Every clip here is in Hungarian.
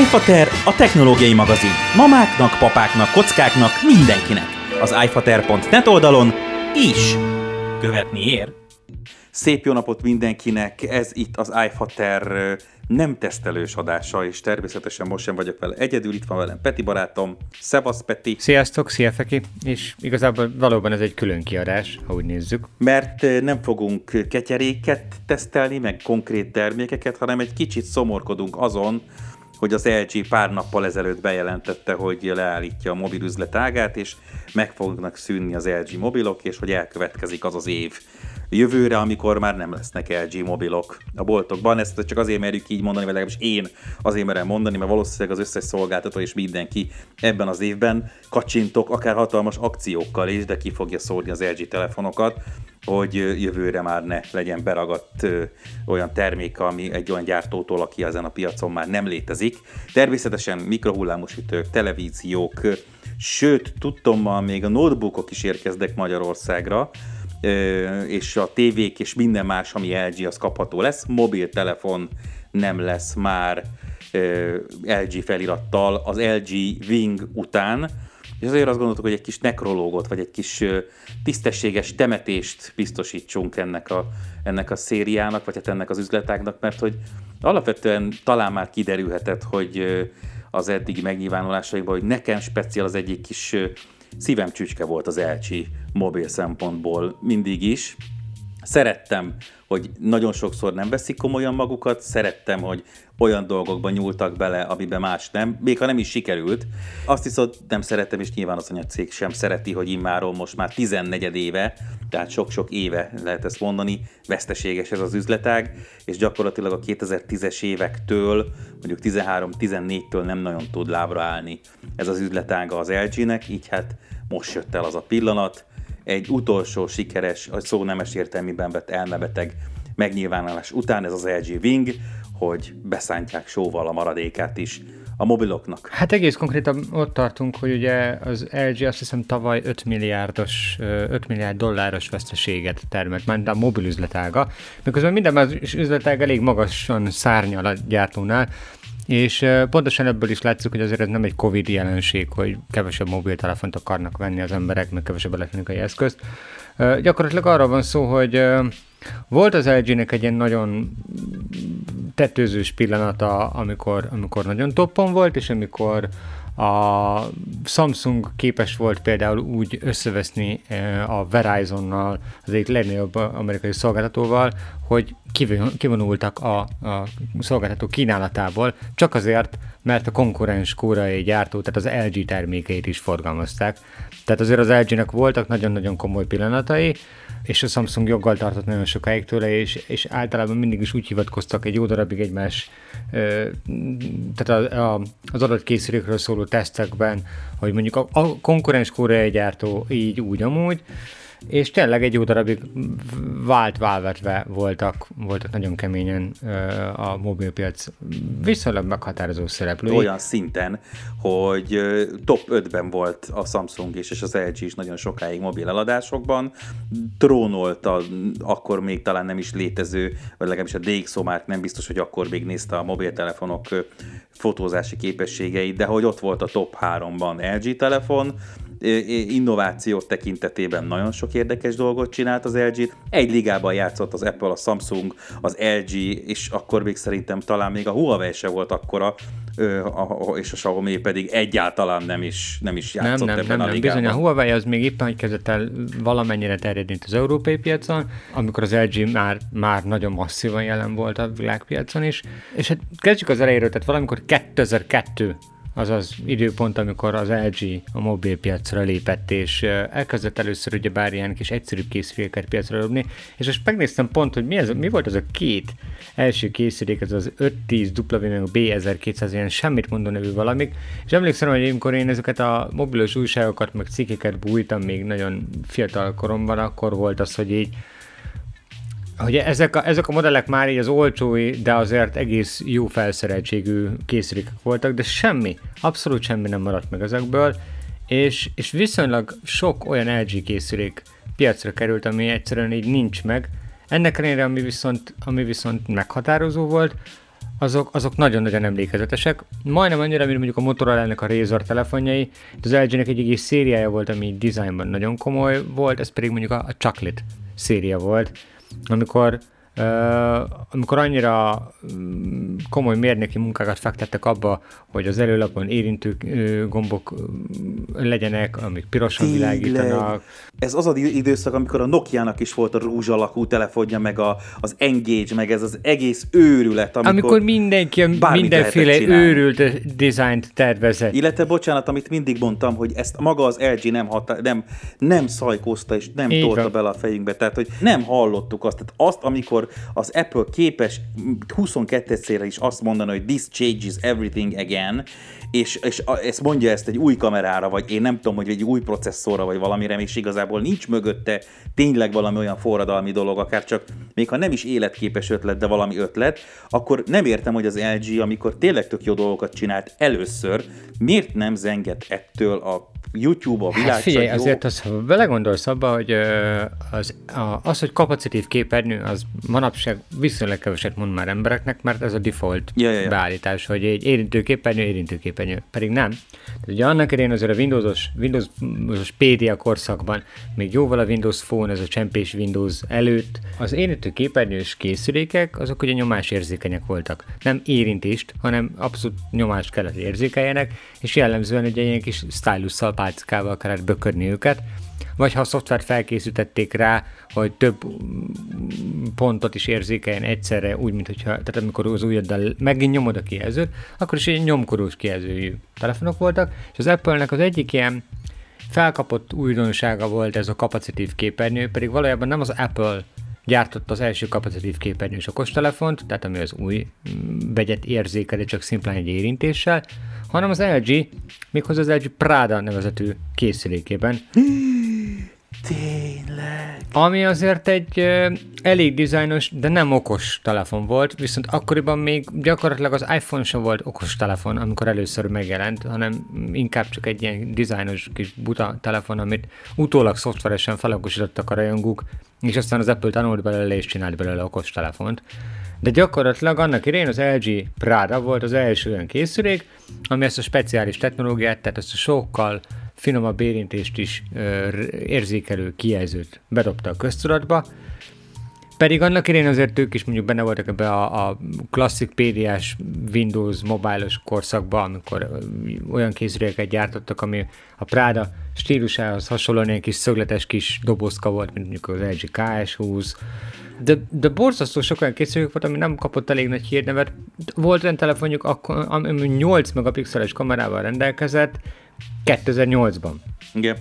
iFater a technológiai magazin. Mamáknak, papáknak, kockáknak, mindenkinek. Az iFater.net oldalon is követni ér. Szép jó napot mindenkinek, ez itt az iFater nem tesztelős adása, és természetesen most sem vagyok vele egyedül, itt van velem Peti barátom, Szevasz Peti. Sziasztok, szia Feki, és igazából valóban ez egy külön kiadás, ha úgy nézzük. Mert nem fogunk ketyeréket tesztelni, meg konkrét termékeket, hanem egy kicsit szomorkodunk azon, hogy az LG pár nappal ezelőtt bejelentette, hogy leállítja a mobilüzlet ágát, és meg fognak szűnni az LG mobilok, és hogy elkövetkezik az az év jövőre, amikor már nem lesznek LG mobilok a boltokban. Ezt csak azért merjük így mondani, vagy legalábbis én azért merem mondani, mert valószínűleg az összes szolgáltató és mindenki ebben az évben kacsintok akár hatalmas akciókkal is, de ki fogja szórni az LG telefonokat, hogy jövőre már ne legyen beragadt olyan termék, ami egy olyan gyártótól, aki ezen a piacon már nem létezik. Természetesen mikrohullámosütők, televíziók, sőt, tudtommal még a notebookok is érkeznek Magyarországra, és a tévék és minden más, ami LG, az kapható lesz. Mobiltelefon nem lesz már LG felirattal az LG Wing után, és azért azt gondoltuk, hogy egy kis nekrológot, vagy egy kis tisztességes temetést biztosítsunk ennek a, ennek a szériának, vagy hát ennek az üzletágnak, mert hogy alapvetően talán már kiderülhetett, hogy az eddigi megnyilvánulásaikban, hogy nekem speciál az egyik kis szívem csücske volt az LG mobil szempontból mindig is. Szerettem, hogy nagyon sokszor nem veszik komolyan magukat, szerettem, hogy olyan dolgokban nyúltak bele, amiben más nem, még ha nem is sikerült. Azt viszont nem szeretem, és nyilván az anyacég sem szereti, hogy immáron most már 14 éve, tehát sok-sok éve lehet ezt mondani, veszteséges ez az üzletág, és gyakorlatilag a 2010-es évektől, mondjuk 13-14-től nem nagyon tud lábra állni ez az üzletága az LG-nek, így hát most jött el az a pillanat, egy utolsó sikeres, a szó nemes értelmében vett elmebeteg megnyilvánulás után ez az LG Wing, hogy beszántják sóval a maradékát is a mobiloknak. Hát egész konkrétan ott tartunk, hogy ugye az LG azt hiszem tavaly 5 milliárdos, 5 milliárd dolláros veszteséget termelt, már a mobil üzletága, miközben minden más üzletág elég magasan szárnyal a gyártónál, és pontosan ebből is látszik, hogy azért ez nem egy Covid jelenség, hogy kevesebb mobiltelefont akarnak venni az emberek, meg kevesebb elektronikai eszközt. Gyakorlatilag arra van szó, hogy volt az LG-nek egy ilyen nagyon tetőzős pillanata, amikor, amikor nagyon toppon volt, és amikor a Samsung képes volt például úgy összeveszni a Verizonnal, az egyik legnagyobb amerikai szolgáltatóval, hogy kivonultak a, a szolgáltató kínálatából, csak azért, mert a konkurens koreai gyártó, tehát az LG termékeit is forgalmazták. Tehát azért az LG-nek voltak nagyon-nagyon komoly pillanatai, és a Samsung joggal tartott nagyon sokáig tőle, és, és általában mindig is úgy hivatkoztak egy jó darabig egymás, tehát a, a, az adott készülékről szóló tesztekben, hogy mondjuk a, a konkurens koreai gyártó így úgy amúgy, és tényleg egy jó darabig vált válvetve voltak, voltak nagyon keményen a mobilpiac viszonylag meghatározó szereplői. Olyan szinten, hogy top 5-ben volt a Samsung is, és az LG is nagyon sokáig mobil eladásokban. Trónolta akkor még talán nem is létező, vagy legalábbis a DxO már nem biztos, hogy akkor még nézte a mobiltelefonok fotózási képességeit, de hogy ott volt a top 3-ban LG telefon, innováció tekintetében nagyon sok érdekes dolgot csinált az LG. Egy ligában játszott az Apple, a Samsung, az LG, és akkor még szerintem talán még a Huawei se volt akkora, és a Xiaomi pedig egyáltalán nem is, nem is játszott nem, nem, ebben nem, a ligában. Bizony, a Huawei az még éppen, hogy kezdett el valamennyire terjedni az európai piacon, amikor az LG már, már nagyon masszívan jelen volt a világpiacon is. És hát kezdjük az elejéről, tehát valamikor 2002 az az időpont, amikor az LG a mobilpiacra lépett, és elkezdett először ugye bár ilyen kis egyszerűbb készüléket piacra dobni, és most megnéztem pont, hogy mi, ez, mi volt az a két első készülék, ez az 510 W1200 ilyen semmit mondó nevű valamik, és emlékszem, hogy amikor én ezeket a mobilos újságokat, meg cikkeket bújtam még nagyon fiatal koromban, akkor volt az, hogy így hogy ezek a, ezek a modellek már így az olcsói, de azért egész jó felszereltségű készülékek voltak, de semmi, abszolút semmi nem maradt meg ezekből, és, és viszonylag sok olyan LG készülék piacra került, ami egyszerűen így nincs meg. Ennek ellenére, ami viszont, ami viszont meghatározó volt, azok, azok nagyon-nagyon emlékezetesek. Majdnem annyira, mint mondjuk a Motorola-nek a Razr telefonjai, de az LG-nek egy egész szériája volt, ami dizájnban nagyon komoly volt, ez pedig mondjuk a, a Chocolate széria volt, amikor Uh, amikor annyira um, komoly mérnöki munkákat fektettek abba, hogy az előlapon érintő gombok uh, legyenek, amik pirosan Tényleg. világítanak. Ez az az időszak, amikor a Nokia-nak is volt a rúzs alakú telefonja, meg a, az Engage, meg ez az egész őrület. Amikor, amikor mindenki mindenféle őrült dizájnt tervezett. Illetve, bocsánat, amit mindig mondtam, hogy ezt maga az LG nem, hatá- nem, nem szajkozta és nem Így tolta van. bele a fejünkbe. Tehát, hogy nem hallottuk azt. Tehát azt, amikor az Apple képes 22-szerre is azt mondani, hogy this changes everything again, és, és ezt mondja ezt egy új kamerára, vagy én nem tudom, hogy egy új processzorra, vagy valamire, és igazából nincs mögötte tényleg valami olyan forradalmi dolog, akár csak még ha nem is életképes ötlet, de valami ötlet, akkor nem értem, hogy az LG, amikor tényleg tök jó dolgokat csinált először, miért nem zengett ettől a YouTube, a világ hát figyelj, azért az, ha belegondolsz abba, hogy az, az, hogy kapacitív képernyő, az manapság viszonylag keveset mond már embereknek, mert ez a default ja, ja, ja. beállítás, hogy egy érintő képernyő, érintő képernyő. Pedig nem. De ugye annak idején azért a Windowsos, Windows PDA korszakban, még jóval a Windows Phone, ez a csempés Windows előtt, az érintő képernyős készülékek, azok ugye nyomásérzékenyek voltak. Nem érintést, hanem abszolút nyomást kellett érzékeljenek, és jellemzően egy ilyen kis stylusszal pálcikával kellett bökörni őket, vagy ha a szoftvert felkészítették rá, hogy több pontot is érzékeljen egyszerre, úgy, mint hogyha, tehát amikor az ujjaddal megint nyomod a kijelzőt, akkor is egy nyomkorús kijelzőjű telefonok voltak, és az Apple-nek az egyik ilyen felkapott újdonsága volt ez a kapacitív képernyő, pedig valójában nem az Apple gyártott az első kapacitív képernyős okostelefont, tehát ami az új vegyet érzékeli csak szimplán egy érintéssel, hanem az LG, méghozzá az LG Prada nevezetű készülékében. Tényleg. Ami azért egy elég dizájnos, de nem okos telefon volt, viszont akkoriban még gyakorlatilag az iPhone sem volt okos telefon, amikor először megjelent, hanem inkább csak egy ilyen dizájnos kis buta telefon, amit utólag szoftveresen felokosítottak a rajongók, és aztán az Apple tanult belőle és csinált belőle okos telefont. De gyakorlatilag annak idején az LG Prada volt az első olyan készülék, ami ezt a speciális technológiát, tehát ezt a sokkal finomabb érintést is érzékelő kijelzőt bedobta a köztudatba, pedig annak idején azért ők is mondjuk benne voltak ebbe a, a klasszik PDS Windows mobilos korszakban, amikor olyan készülékeket gyártottak, ami a Prada stílusához hasonlóan ilyen kis szögletes kis dobozka volt, mint mondjuk az LG KS20, de, de borzasztó sok olyan készülék volt, ami nem kapott elég nagy hírnevet. Volt olyan telefonjuk, ami 8 megapixeles kamerával rendelkezett 2008-ban. Igen.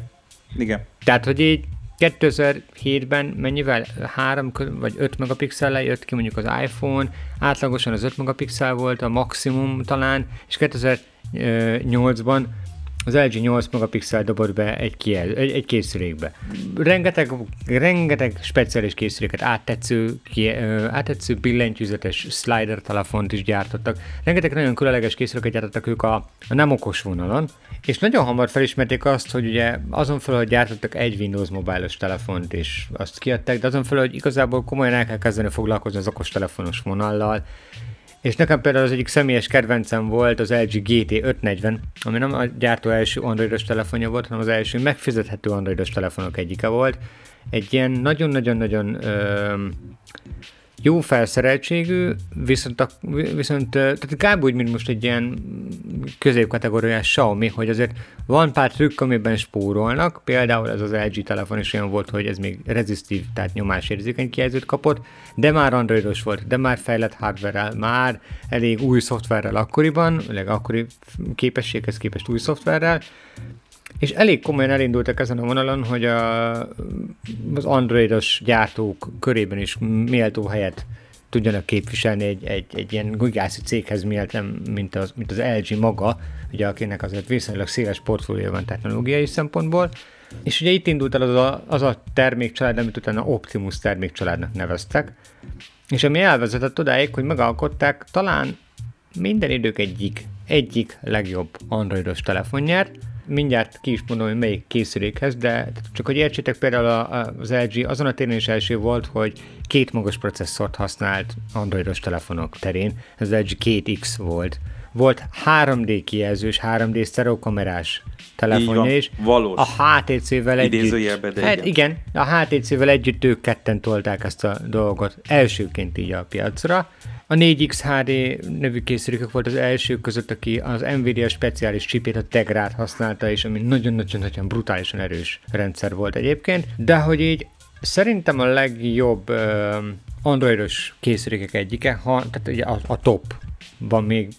Igen. Tehát, hogy így 2007-ben mennyivel? 3 vagy 5 megapixellel jött ki mondjuk az iPhone, átlagosan az 5 megapixel volt a maximum talán, és 2008-ban az LG 8 megapixel dobott be egy, kiel, egy, egy készülékbe. Rengeteg, rengeteg speciális készüléket, áttetsző, ki, áttetsző billentyűzetes slider telefont is gyártottak. Rengeteg nagyon különleges készüléket gyártottak ők a, a nem okos vonalon, és nagyon hamar felismerték azt, hogy ugye azon fel, hogy gyártottak egy Windows mobilos telefont, és azt kiadták, de azon fel, hogy igazából komolyan el kell kezdeni foglalkozni az okos telefonos vonallal, és nekem például az egyik személyes kedvencem volt az LG GT 540, ami nem a gyártó első androidos telefonja volt, hanem az első megfizethető androidos telefonok egyike volt. Egy ilyen nagyon-nagyon-nagyon jó felszereltségű, viszont, a, viszont tehát kb. úgy, mint most egy ilyen középkategóriás Xiaomi, hogy azért van pár trükk, amiben spórolnak, például ez az LG telefon is olyan volt, hogy ez még rezisztív, tehát nyomásérzékeny kijelzőt kapott, de már androidos volt, de már fejlett hardware már elég új szoftverrel akkoriban, leg akkori képességhez képest új szoftverrel, és elég komolyan elindultak ezen a vonalon, hogy a, az androidos gyártók körében is méltó helyet tudjanak képviselni egy, egy, egy ilyen gigászi céghez méltem, mint az, mint az LG maga, ugye akinek azért viszonylag széles portfólió van technológiai szempontból, és ugye itt indult el az a, az a termékcsalád, amit utána Optimus termékcsaládnak neveztek, és ami elvezetett odáig, hogy megalkották talán minden idők egyik, egyik legjobb androidos telefonját, mindjárt ki is mondom, hogy melyik készülékhez, de csak hogy értsétek, például az LG azon a téren is első volt, hogy két magas processzort használt androidos telefonok terén, az LG 2X volt. Volt 3D kijelzős, 3D sztereokamerás telefonja is. Valós. A HTC-vel együtt. hát igen, a HTC-vel együtt ők ketten tolták ezt a dolgot elsőként így a piacra. A 4X HD nevű készülékek volt az elsők között, aki az Nvidia speciális chipét, a Tegrát használta, és ami nagyon-nagyon brutálisan erős rendszer volt egyébként, de hogy így szerintem a legjobb uh, androidos készülékek egyike, ha, tehát ugye a, a top van még,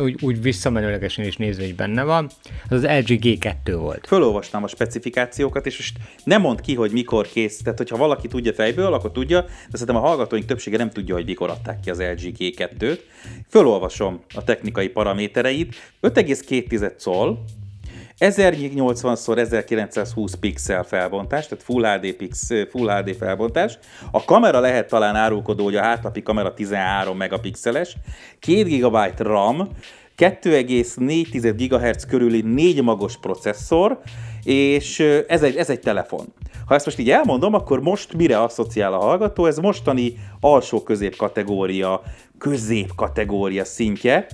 úgy, úgy visszamenőlegesen is nézve, hogy benne van, az az LG G2 volt. Fölolvastam a specifikációkat, és most nem mond ki, hogy mikor kész, tehát hogyha valaki tudja fejből, akkor tudja, de szerintem a hallgatóink többsége nem tudja, hogy mikor adták ki az LG G2-t. Fölolvasom a technikai paramétereit. 5,2 coll, 1080x1920 pixel felbontás, tehát Full HD, pix, Full HD felbontás. A kamera lehet talán árulkodó, hogy a hátlapi kamera 13 megapixeles, 2 GB RAM, 2,4 GHz körüli 4 magos processzor, és ez egy, ez egy telefon. Ha ezt most így elmondom, akkor most mire asszociál a hallgató? Ez mostani alsó-közép kategória, közép kategória szintje,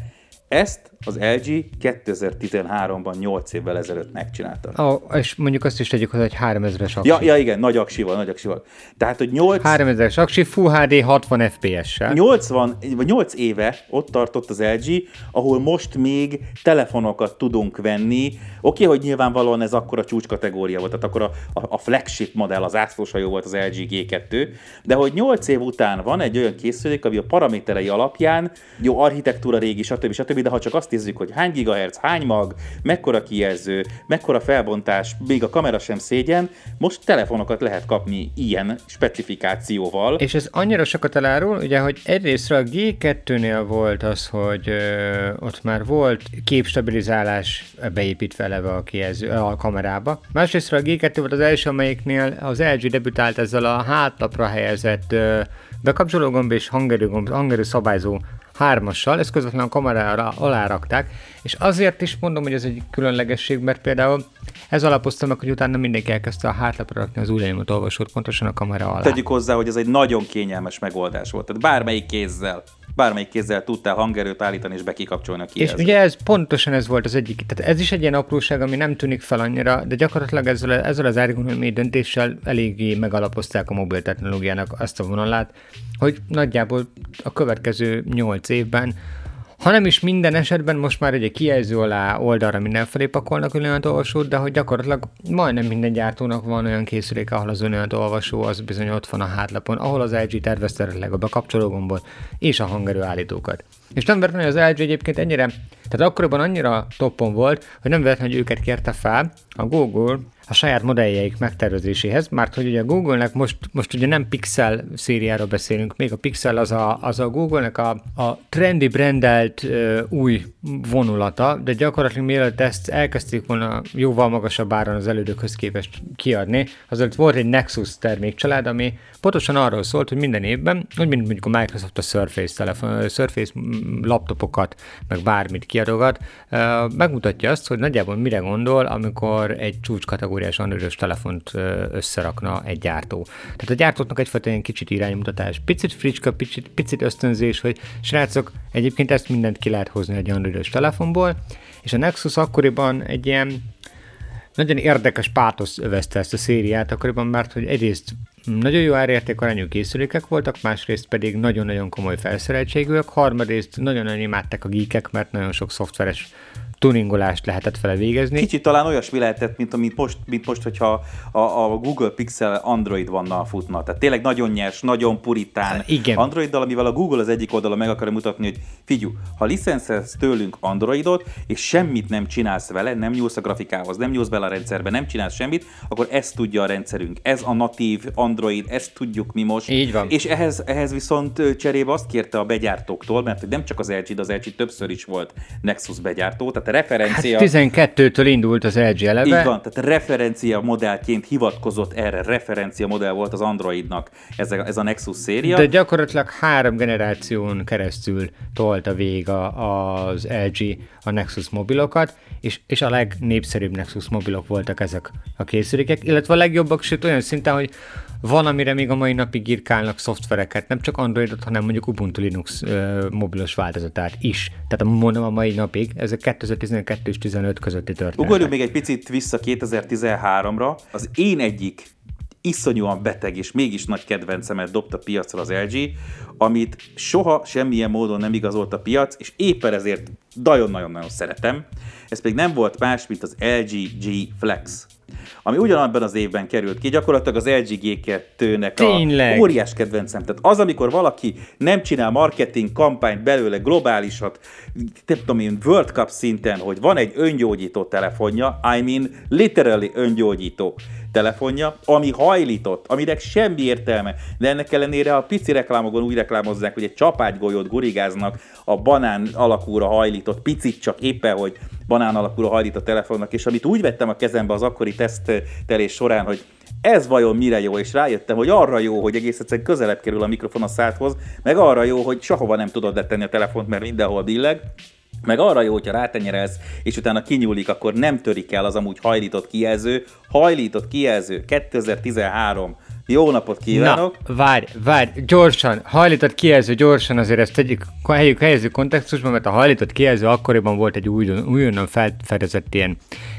ezt az LG 2013-ban 8 évvel ezelőtt megcsinálta. Oh, és mondjuk azt is tegyük, hogy 3000-es aksi. Ja, ja, igen, nagy aksival, nagy aksival. Tehát, hogy 8... 3000-es aksi, Full HD 60 FPS-sel. 80, vagy 8 éve ott tartott az LG, ahol most még telefonokat tudunk venni. Oké, hogy nyilvánvalóan ez akkor a csúcskategória volt, tehát akkor a, a, a flagship modell, az ászlósajó volt az LG G2, de hogy 8 év után van egy olyan készülék, ami a paraméterei alapján, jó architektúra régi, stb. stb. De ha csak azt nézzük, hogy hány gigahertz, hány mag, mekkora kijelző, mekkora felbontás, még a kamera sem szégyen, most telefonokat lehet kapni ilyen specifikációval. És ez annyira sokat elárul, ugye, hogy egyrészt a G2-nél volt az, hogy ö, ott már volt képstabilizálás beépítve eleve a, kijelző, a kamerába. Másrészt a G2 volt az első, amelyiknél az LG debütált ezzel a hátlapra helyezett ö, bekapcsológomb és hangerőgomb, hangerő szabályzó hármassal, ezt közvetlenül a kamerára alárakták, és azért is mondom, hogy ez egy különlegesség, mert például ez alapozta meg, hogy utána mindenki elkezdte a hátlapra rakni az új olvasót pontosan a kamera alá. Tegyük hozzá, hogy ez egy nagyon kényelmes megoldás volt, tehát bármelyik kézzel bármelyik kézzel tudtál hangerőt állítani és bekikapcsolni a kijelzőt. És ugye ez pontosan ez volt az egyik, tehát ez is egy ilyen apróság, ami nem tűnik fel annyira, de gyakorlatilag ezzel, ezzel az ergonomiai döntéssel eléggé megalapozták a mobil technológiának azt a vonalát, hogy nagyjából a következő nyolc évben ha nem is minden esetben most már egy kijelző alá oldalra mindenfelé pakolnak olvasót, de hogy gyakorlatilag majdnem minden gyártónak van olyan készülék, ahol az olvasó az bizony ott van a hátlapon, ahol az LG tervezte a bekapcsológombot és a hangerő állítókat. És nem véletlenül az LG egyébként ennyire, tehát akkoriban annyira toppon volt, hogy nem véletlenül, hogy őket kérte fel a Google a saját modelljeik megtervezéséhez, mert hogy ugye Google-nek most, most ugye nem Pixel szériáról beszélünk, még a Pixel az a, az a Google-nek a, a trendy brandelt uh, új vonulata, de gyakorlatilag mielőtt ezt elkezdték volna jóval magasabb áron az elődökhöz képest kiadni, azért volt egy Nexus termékcsalád, ami pontosan arról szólt, hogy minden évben, úgy mint mondjuk a Microsoft a Surface, telefon, Surface laptopokat, meg bármit kiadogat, megmutatja azt, hogy nagyjából mire gondol, amikor egy csúcs kategóriás androidos telefont összerakna egy gyártó. Tehát a gyártóknak egyfajta ilyen kicsit iránymutatás, picit fricska, picit, picit ösztönzés, hogy srácok, egyébként ezt mindent ki lehet hozni egy androidos telefonból, és a Nexus akkoriban egy ilyen nagyon érdekes pátosz övezte ezt a szériát akkoriban, mert hogy egyrészt nagyon jó árértékarányú készülékek voltak, másrészt pedig nagyon-nagyon komoly felszereltségűek, harmadrészt nagyon-nagyon imádták a geekek, mert nagyon sok szoftveres tuningolást lehetett vele végezni. Kicsit talán olyasmi lehetett, mint, mint, most, mint most, hogyha a, a Google Pixel Android vannal futna. Tehát tényleg nagyon nyers, nagyon puritán Igen. Androiddal, amivel a Google az egyik oldala meg akarja mutatni, hogy figyú, ha licenszelsz tőlünk Androidot, és semmit nem csinálsz vele, nem nyúlsz a grafikához, nem nyúlsz bele a rendszerbe, nem csinálsz semmit, akkor ezt tudja a rendszerünk. Ez a natív Android, ezt tudjuk mi most. Így van. És ehhez, ehhez viszont cserébe azt kérte a begyártóktól, mert nem csak az LG, de az LG többször is volt Nexus begyártó, tehát tehát referencia... Hát 12-től indult az LG eleve. Így van, tehát referencia modellként hivatkozott erre, referencia modell volt az Androidnak ez a, ez a Nexus széria. De gyakorlatilag három generáción keresztül tolta végig az LG a Nexus mobilokat, és, és a legnépszerűbb Nexus mobilok voltak ezek a készülékek, illetve a legjobbak, sőt olyan szinten, hogy van, amire még a mai napig írkálnak szoftvereket, nem csak Androidot, hanem mondjuk Ubuntu Linux uh, mobilos változatát is. Tehát mondom a mai napig, ezek 2012 és 15 közötti történet. Ugorjunk még egy picit vissza 2013-ra. Az én egyik iszonyúan beteg és mégis nagy kedvencemet dobta piacra az LG, amit soha semmilyen módon nem igazolt a piac, és éppen ezért nagyon-nagyon-nagyon szeretem. Ez pedig nem volt más, mint az LG G Flex ami ugyanabban az évben került ki, gyakorlatilag az LG G2-nek a óriás kedvencem. Tehát az, amikor valaki nem csinál marketing kampányt belőle globálisat, nem tudom én, World Cup szinten, hogy van egy öngyógyító telefonja, I mean literally öngyógyító telefonja, ami hajlított, aminek semmi értelme, de ennek ellenére a pici reklámokon úgy reklámozzák, hogy egy csapágygolyót gurigáznak a banán alakúra hajlított, picit csak éppen, hogy banán alakúra hajlít a telefonnak, és amit úgy vettem a kezembe az akkori tesztelés során, hogy ez vajon mire jó, és rájöttem, hogy arra jó, hogy egész egyszerűen közelebb kerül a mikrofon a szádhoz, meg arra jó, hogy sehova nem tudod letenni a telefont, mert mindenhol billeg, meg arra jó, hogyha rátenyerelsz, és utána kinyúlik, akkor nem törik el az amúgy hajlított kijelző. Hajlított kijelző 2013 jó napot kívánok! Na, várj, várj, gyorsan, hajlított kijelző, gyorsan azért ezt tegyük, helyük helyező kontextusban, mert a hajlított kijelző akkoriban volt egy újonnan felfedezett ilyen,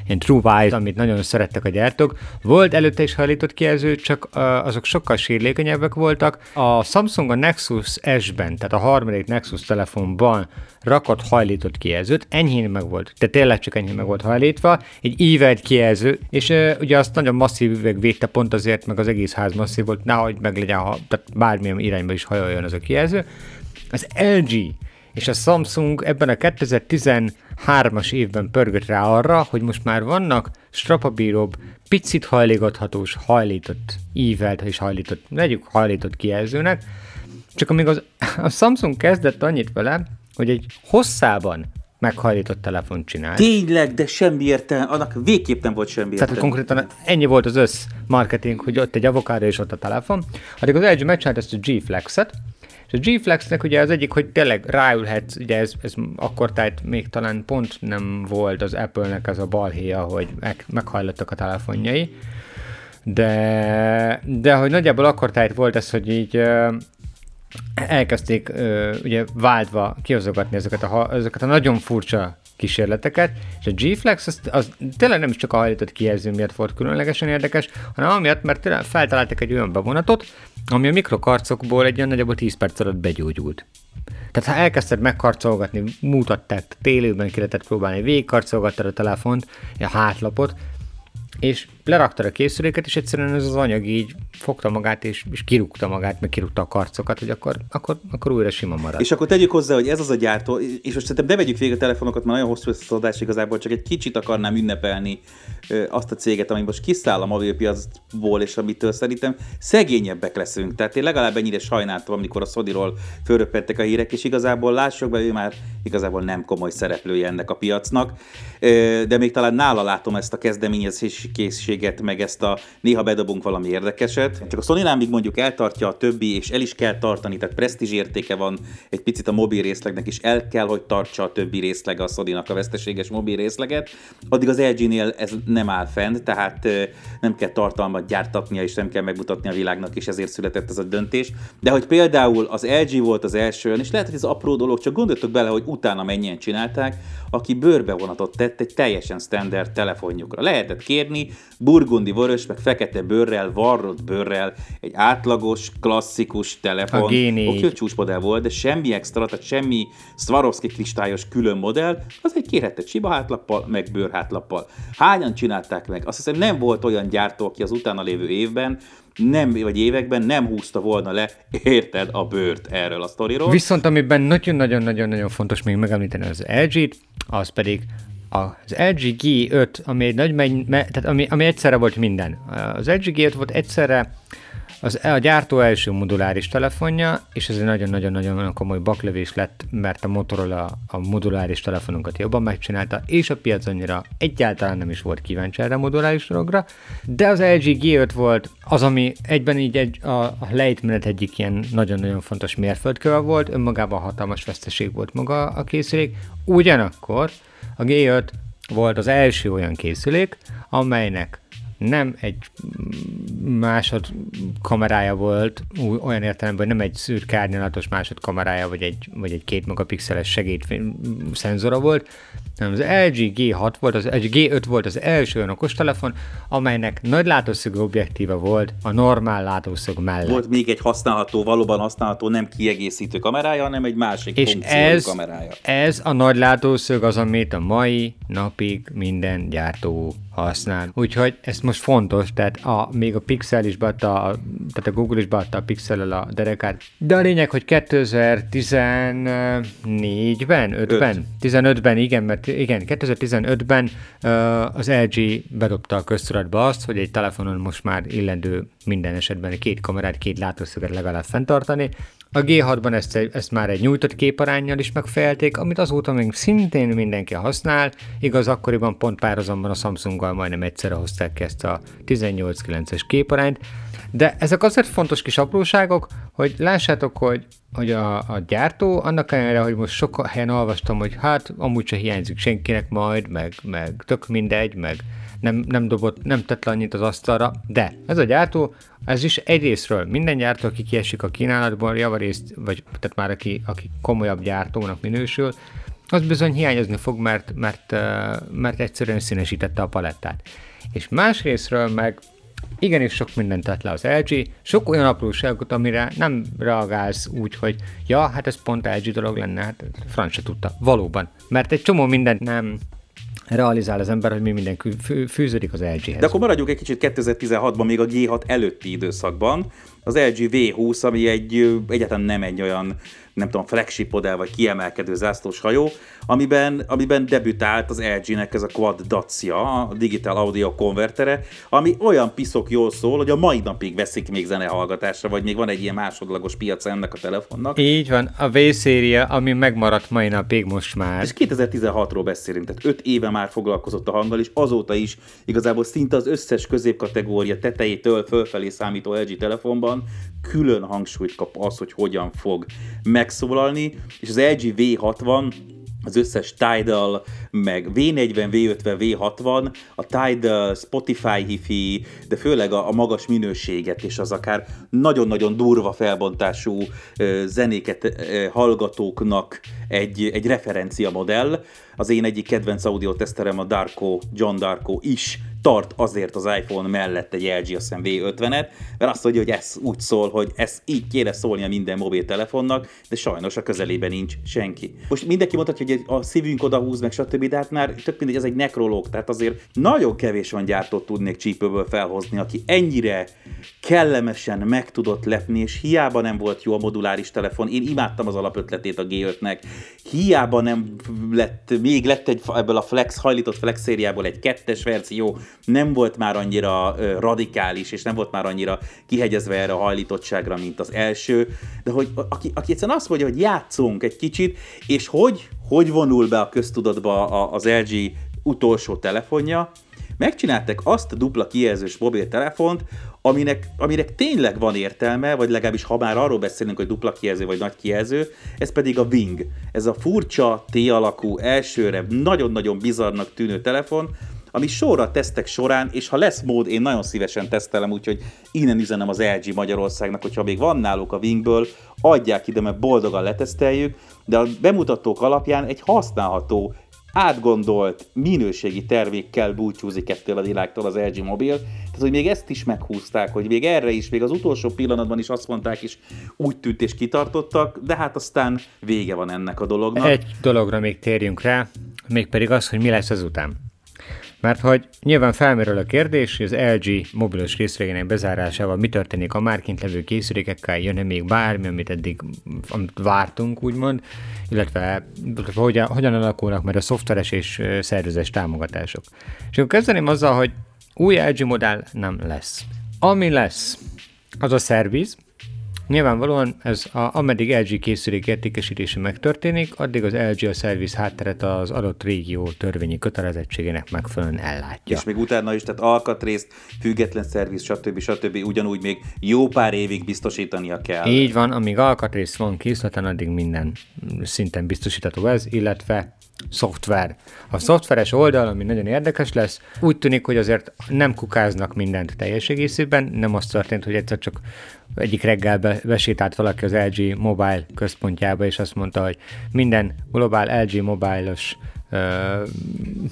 ilyen TrueWise, amit nagyon szerettek a gyártók. Volt előtte is hajlított kijelző, csak azok sokkal sérülékenyebbek voltak. A Samsung a Nexus S-ben, tehát a harmadik Nexus telefonban rakott hajlított kijelzőt, enyhén meg volt, tehát tényleg csak enyhén meg volt hajlítva, egy ívelt kijelző, és uh, ugye azt nagyon masszív üveg védte pont azért, meg az egész ház masszív volt, nehogy meg legyen, ha, tehát bármilyen irányba is hajoljon az a kijelző. Az LG és a Samsung ebben a 2013-as évben pörgött rá arra, hogy most már vannak strapabíróbb, picit hajlígathatós, hajlított ívelt és hajlított, legyük hajlított kijelzőnek, csak amíg az, a Samsung kezdett annyit vele, hogy egy hosszában meghajlított telefont csinált. Tényleg, de semmi értelme, annak végképp nem volt semmi értelme. Tehát konkrétan ennyi volt az össz marketing, hogy ott egy avokádo és ott a telefon. Addig az LG megcsinált ezt a G Flex-et, és a G-Flexnek ugye az egyik, hogy tényleg ráülhetsz, ugye ez, ez akkor tájt még talán pont nem volt az Apple-nek az a balhéja, hogy meg, meghajlottak a telefonjai, de, de hogy nagyjából akkor tájt volt ez, hogy így elkezdték ugye váltva kihozogatni ezeket a, ezeket a nagyon furcsa kísérleteket, és a G-Flex az, az tényleg nem is csak a hajlított kijelző miatt volt különlegesen érdekes, hanem amiatt, mert tényleg feltaláltak egy olyan bevonatot, ami a mikrokarcokból egy olyan nagyjából 10 perc alatt begyógyult. Tehát ha elkezdted megkarcolgatni, mutatták, télőben ki lehetett próbálni, végigkarcolgattad a telefont, a hátlapot, és leraktad a készüléket, és egyszerűen ez az anyag így fogta magát, és, és kirúgta magát, meg kirúgta a karcokat, hogy akkor, akkor, akkor újra sima marad. És akkor tegyük hozzá, hogy ez az a gyártó, és most szerintem ne vegyük végig a telefonokat, mert nagyon hosszú ez az adás igazából, csak egy kicsit akarnám ünnepelni azt a céget, ami most kiszáll a mobilpiacból, és amitől szerintem szegényebbek leszünk. Tehát én legalább ennyire sajnáltam, amikor a Sodiról fölröppentek a hírek, és igazából lássuk be, ő már igazából nem komoly szereplője ennek a piacnak, de még talán nála látom ezt a kezdeményezési készséget, meg ezt a néha bedobunk valami érdekeset. Csak a sony még mondjuk eltartja a többi, és el is kell tartani, tehát presztízs értéke van egy picit a mobil részlegnek, és el kell, hogy tartsa a többi részleg a sony a veszteséges mobil részleget. Addig az LG-nél ez nem áll fent, tehát nem kell tartalmat gyártatnia, és nem kell megmutatni a világnak, és ezért született ez a döntés. De hogy például az LG volt az első, és lehet, hogy ez apró dolog, csak gondoltok bele, hogy utána mennyien csinálták, aki bőrbevonatot tett egy teljesen standard telefonjukra. Lehetett kérni burgundi vörös, meg fekete bőrrel, varrott bőrrel, egy átlagos, klasszikus telefon. Oké, okay, csúcsmodell volt, de semmi extra, tehát semmi Swarovski kristályos külön modell, az egy kérhetett siba hátlappal, meg bőrhátlappal. Hányan csinálták meg? Azt hiszem nem volt olyan gyártó, aki az utána lévő évben nem, vagy években nem húzta volna le, érted, a bőrt erről a sztoriról. Viszont amiben nagyon-nagyon-nagyon-nagyon fontos még megemlíteni az LG-t, az pedig az LG G5, ami egy nagy, tehát ami, ami egyszerre volt minden. Az LG G5 volt egyszerre az, a gyártó első moduláris telefonja, és ez egy nagyon-nagyon-nagyon komoly baklövés lett, mert a Motorola a moduláris telefonokat jobban megcsinálta, és a piac annyira egyáltalán nem is volt kíváncsi erre a moduláris dologra, de az LG G5 volt az, ami egyben így egy, a, a lejtmenet egyik ilyen nagyon-nagyon fontos mérföldköve volt, önmagában hatalmas veszteség volt maga a készülék, ugyanakkor a G5 volt az első olyan készülék, amelynek nem egy másod kamerája volt, olyan értelemben, hogy nem egy szürke árnyalatos másod kamerája, vagy egy, vagy egy két megapixeles segédfény szenzora volt, hanem az LG G6 volt, az LG G5 volt az első olyan okostelefon, amelynek nagy látószögű objektíve volt a normál látószög mellett. Volt még egy használható, valóban használható, nem kiegészítő kamerája, hanem egy másik És ez, kamerája. ez a nagy látószög az, amit a mai napig minden gyártó használ. Úgyhogy ez most fontos, tehát a, még a Pixel is beadta, a, tehát a Google is beadta a pixel a derekát. De a lényeg, hogy 2014-ben, 5-ben, 15-ben, igen, mert igen, 2015-ben uh, az LG bedobta a köztudatba azt, hogy egy telefonon most már illendő minden esetben két kamerát, két látószöget legalább fenntartani, a G6-ban ezt, ezt már egy nyújtott képarányjal is megfejelték, amit azóta még szintén mindenki használ, igaz, akkoriban pont párhuzamban a Samsunggal majdnem egyszerre hozták ki ezt a 18-9-es képarányt, de ezek azért fontos kis apróságok, hogy lássátok, hogy, hogy a, a gyártó, annak ellenére, hogy most sok helyen olvastam, hogy hát amúgy se hiányzik senkinek majd, meg, meg tök mindegy, meg nem, nem dobott, nem tett le annyit az asztalra, de ez a gyártó, ez is egyrésztről minden gyártó, aki kiesik a kínálatból, javarészt, vagy tehát már aki, aki komolyabb gyártónak minősül, az bizony hiányozni fog, mert, mert, mert egyszerűen színesítette a palettát. És másrésztről meg igenis sok mindent tett le az LG, sok olyan apróságot, amire nem reagálsz úgy, hogy ja, hát ez pont LG dolog lenne, hát franc se tudta. Valóban. Mert egy csomó mindent nem realizál az ember, hogy mi minden fűződik az LG-hez. De akkor maradjunk egy kicsit 2016-ban, még a G6 előtti időszakban. Az LG V20, ami egy, egyáltalán nem egy olyan nem tudom, flagship modell vagy kiemelkedő zászlós hajó, amiben, amiben debütált az LG-nek ez a Quad Dacia, a Digital Audio konvertere, ami olyan piszok jól szól, hogy a mai napig veszik még zenehallgatásra, vagy még van egy ilyen másodlagos piac ennek a telefonnak. Így van, a V-széria, ami megmaradt mai napig most már. És 2016-ról beszélünk, tehát 5 éve már foglalkozott a hanggal, és azóta is igazából szinte az összes középkategória tetejétől fölfelé számító LG telefonban külön hangsúlyt kap az, hogy hogyan fog megszólalni, és az LG V60 az összes Tidal, meg V40, V50, V60, a Tidal, Spotify hifi, de főleg a, a magas minőséget és az akár nagyon-nagyon durva felbontású zenéket hallgatóknak egy, egy referencia modell. Az én egyik kedvenc audio teszterem a Darko, John Darko is tart azért az iPhone mellett egy LG a V50-et, mert azt mondja, hogy ez úgy szól, hogy ez így kéne szólnia minden mobiltelefonnak, de sajnos a közelében nincs senki. Most mindenki mondhatja, hogy a szívünk odahúz, meg stb., de hát már tök mindegy, ez egy nekrológ, tehát azért nagyon kevés van gyártót tudnék csípőből felhozni, aki ennyire kellemesen meg tudott lepni, és hiába nem volt jó a moduláris telefon. Én imádtam az alapötletét a G5-nek. Hiába nem lett, még lett egy, ebből a Flex, hajlított Flex szériából egy kettes verzió, nem volt már annyira radikális, és nem volt már annyira kihegyezve erre a hajlítottságra, mint az első, de hogy aki, aki egyszerűen azt mondja, hogy játszunk egy kicsit, és hogy, hogy vonul be a köztudatba az LG utolsó telefonja, megcsináltak azt a dupla kijelzős mobiltelefont, aminek, aminek tényleg van értelme, vagy legalábbis ha már arról beszélünk, hogy dupla kijelző vagy nagy kijelző, ez pedig a Wing. Ez a furcsa T-alakú, elsőre nagyon-nagyon bizarnak tűnő telefon, ami sorra tesztek során, és ha lesz mód, én nagyon szívesen tesztelem, úgyhogy innen üzenem az LG Magyarországnak, hogyha még van náluk a Wingből, adják ide, mert boldogan leteszteljük, de a bemutatók alapján egy használható átgondolt, minőségi termékkel búcsúzik ettől a világtól az LG Mobil. Tehát, hogy még ezt is meghúzták, hogy még erre is, még az utolsó pillanatban is azt mondták, és úgy tűnt és kitartottak, de hát aztán vége van ennek a dolognak. Egy dologra még térjünk rá, mégpedig az, hogy mi lesz azután. Mert hogy nyilván felmerül a kérdés, hogy az LG mobilos készülékének bezárásával mi történik a már kint levő készülékekkel, jön-e még bármi, amit eddig amit vártunk, úgymond, illetve hogyan, hogyan alakulnak majd a szoftveres és szervezes támogatások. És akkor kezdeném azzal, hogy új LG modell nem lesz. Ami lesz, az a szerviz, Nyilvánvalóan ez a, ameddig LG készülék értékesítése megtörténik, addig az LG a szerviz hátteret az adott régió törvényi kötelezettségének megfelelően ellátja. És még utána is, tehát alkatrészt, független szerviz, stb. stb. ugyanúgy még jó pár évig biztosítania kell. Így van, amíg alkatrész van készleten, addig minden szinten biztosítható ez, illetve szoftver. A szoftveres oldal, ami nagyon érdekes lesz, úgy tűnik, hogy azért nem kukáznak mindent teljes egészében, nem az történt, hogy egyszer csak egyik reggel be, besétált valaki az LG Mobile központjába, és azt mondta, hogy minden globál LG Mobile-os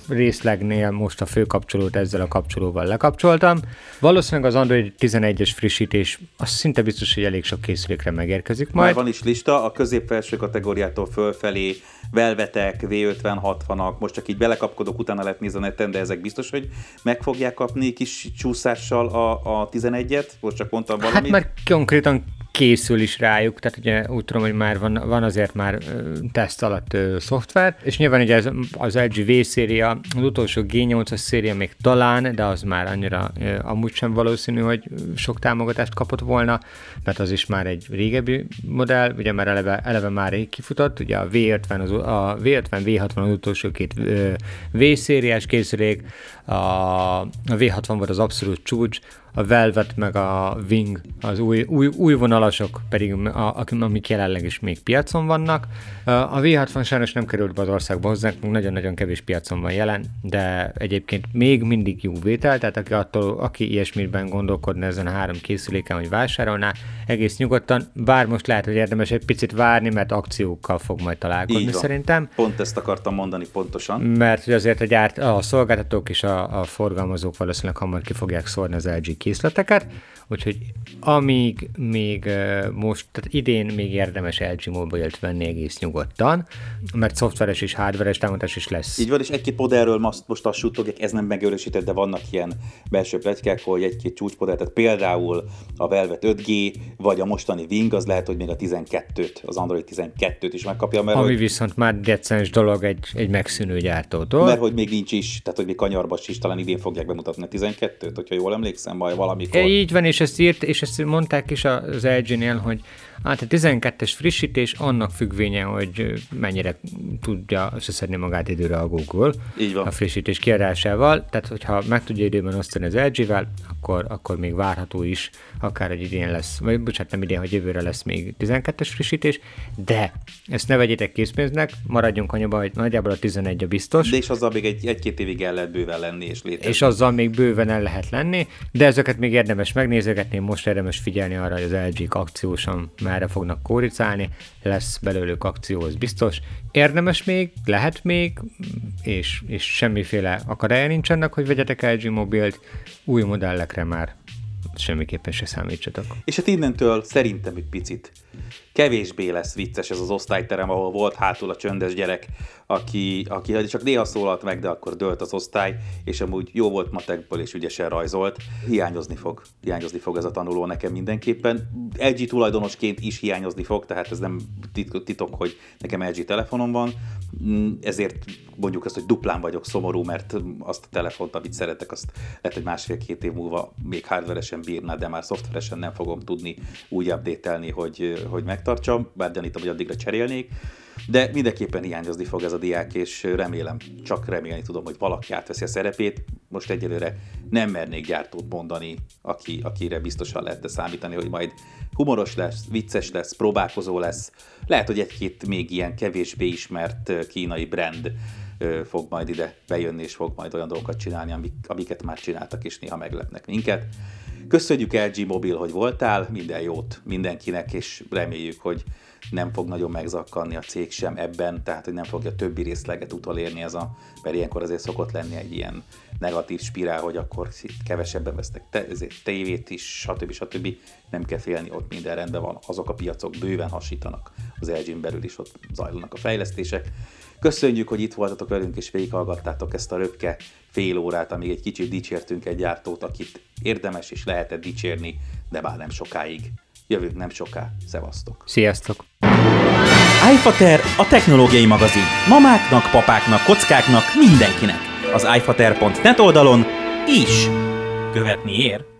részlegnél most a főkapcsolót ezzel a kapcsolóval lekapcsoltam. Valószínűleg az Android 11-es frissítés az szinte biztos, hogy elég sok készülékre megérkezik majd. Már van is lista, a középfelső kategóriától fölfelé Velvetek, V50-60-ak, most csak így belekapkodok, utána lehet nézni a neten, de ezek biztos, hogy meg fogják kapni kis csúszással a, a 11-et? Most csak mondtam valamit. Hát mert konkrétan készül is rájuk, tehát ugye úgy tudom, hogy már van, van azért már teszt alatt ö, szoftver, és nyilván ugye ez, az LG V széria, az utolsó G8-as széria még talán, de az már annyira ö, amúgy sem valószínű, hogy sok támogatást kapott volna, mert az is már egy régebbi modell, ugye már eleve, eleve már rég kifutott, ugye a V50, az, a V50, V60 az utolsó két ö, V szériás készülék, a, a V60 volt az abszolút csúcs, a Velvet meg a Wing az új, új, új vonalasok pedig, a, amik jelenleg is még piacon vannak. A V60 sajnos nem került be az országba hozzánk, nagyon-nagyon kevés piacon van jelen, de egyébként még mindig jó vétel, tehát aki, attól, aki ilyesmiben gondolkodna ezen a három készüléken, hogy vásárolná, egész nyugodtan, bár most lehet, hogy érdemes egy picit várni, mert akciókkal fog majd találkozni szerintem. Pont ezt akartam mondani pontosan. Mert hogy azért a, gyárt, a szolgáltatók és a, a forgalmazók valószínűleg hamar ki fogják szórni az LG quiso atacar. Úgyhogy amíg még most, tehát idén még érdemes LG Mobile-t venni egész nyugodtan, mert szoftveres és hardveres támogatás is lesz. Így van, és egy-két modellről most, most azt suttogják, ez nem megerősített, de vannak ilyen belső pletykák, hogy egy-két csúcsmodell, tehát például a Velvet 5G, vagy a mostani Wing, az lehet, hogy még a 12-t, az Android 12-t is megkapja. Mert Ami hogy, viszont már decens dolog egy, egy megszűnő gyártótól. Mert hogy még nincs is, tehát hogy még kanyarba is, talán idén fogják bemutatni a 12-t, hogyha jól emlékszem, majd valamikor. É, így van, és ezt írt, és ezt mondták is az LG-nél, hogy Hát a 12-es frissítés annak függvénye, hogy mennyire tudja összeszedni magát időre a Google Így van. a frissítés kiadásával. Tehát, hogyha meg tudja időben osztani az LG-vel, akkor, akkor még várható is, akár egy idén lesz, vagy bocsánat, nem idén, hogy jövőre lesz még 12-es frissítés, de ezt ne vegyétek készpénznek, maradjunk anyaban, hogy nagyjából a 11 a biztos. De és azzal még egy, egy-két évig el lehet bőven lenni és létezni. És azzal még bőven el lehet lenni, de ezeket még érdemes megnézegetni, most érdemes figyelni arra, hogy az LG akciósan merre fognak kóricálni, lesz belőlük akció, az biztos. Érdemes még, lehet még, és, és semmiféle akadálya nincsenek, hogy vegyetek LG mobilt, új modellekre már semmiképpen se számítsatok. És hát innentől szerintem egy picit kevésbé lesz vicces ez az osztályterem, ahol volt hátul a csöndes gyerek, aki, aki csak néha szólalt meg, de akkor dölt az osztály, és amúgy jó volt matekból és ügyesen rajzolt. Hiányozni fog. Hiányozni fog ez a tanuló nekem mindenképpen. LG tulajdonosként is hiányozni fog, tehát ez nem titok, hogy nekem LG telefonom van, mm, ezért mondjuk azt, hogy duplán vagyok szomorú, mert azt a telefont, amit szeretek, azt lehet, hogy másfél-két év múlva még hardveresen bírná, de már szoftveresen nem fogom tudni úgy update hogy, hogy megtartsam, bár gyanítom, hogy addigra cserélnék. De mindenképpen hiányozni fog ez a diák, és remélem, csak remélni tudom, hogy valaki átveszi a szerepét. Most egyelőre nem mernék gyártót mondani, aki, akire biztosan lehet számítani, hogy majd humoros lesz, vicces lesz, próbálkozó lesz. Lehet, hogy egy-két még ilyen kevésbé ismert kínai brand fog majd ide bejönni, és fog majd olyan dolgokat csinálni, amik, amiket már csináltak, és néha meglepnek minket. Köszönjük LG Mobil, hogy voltál, minden jót mindenkinek, és reméljük, hogy nem fog nagyon megzakkanni a cég sem ebben, tehát hogy nem fogja többi részleget utolérni ez a, mert ilyenkor azért szokott lenni egy ilyen negatív spirál, hogy akkor kevesebben vesznek te, ezért tévét is, stb. stb. Nem kell félni, ott minden rendben van, azok a piacok bőven hasítanak, az lg belül is ott zajlanak a fejlesztések. Köszönjük, hogy itt voltatok velünk és végighallgattátok ezt a röpke fél órát, amíg egy kicsit dicsértünk egy gyártót, akit érdemes és lehetett dicsérni, de már nem sokáig. Jövünk nem soká. Szevasztok! Sziasztok! iFater a technológiai magazin. Mamáknak, papáknak, kockáknak, mindenkinek. Az iFater.net oldalon is követni ér.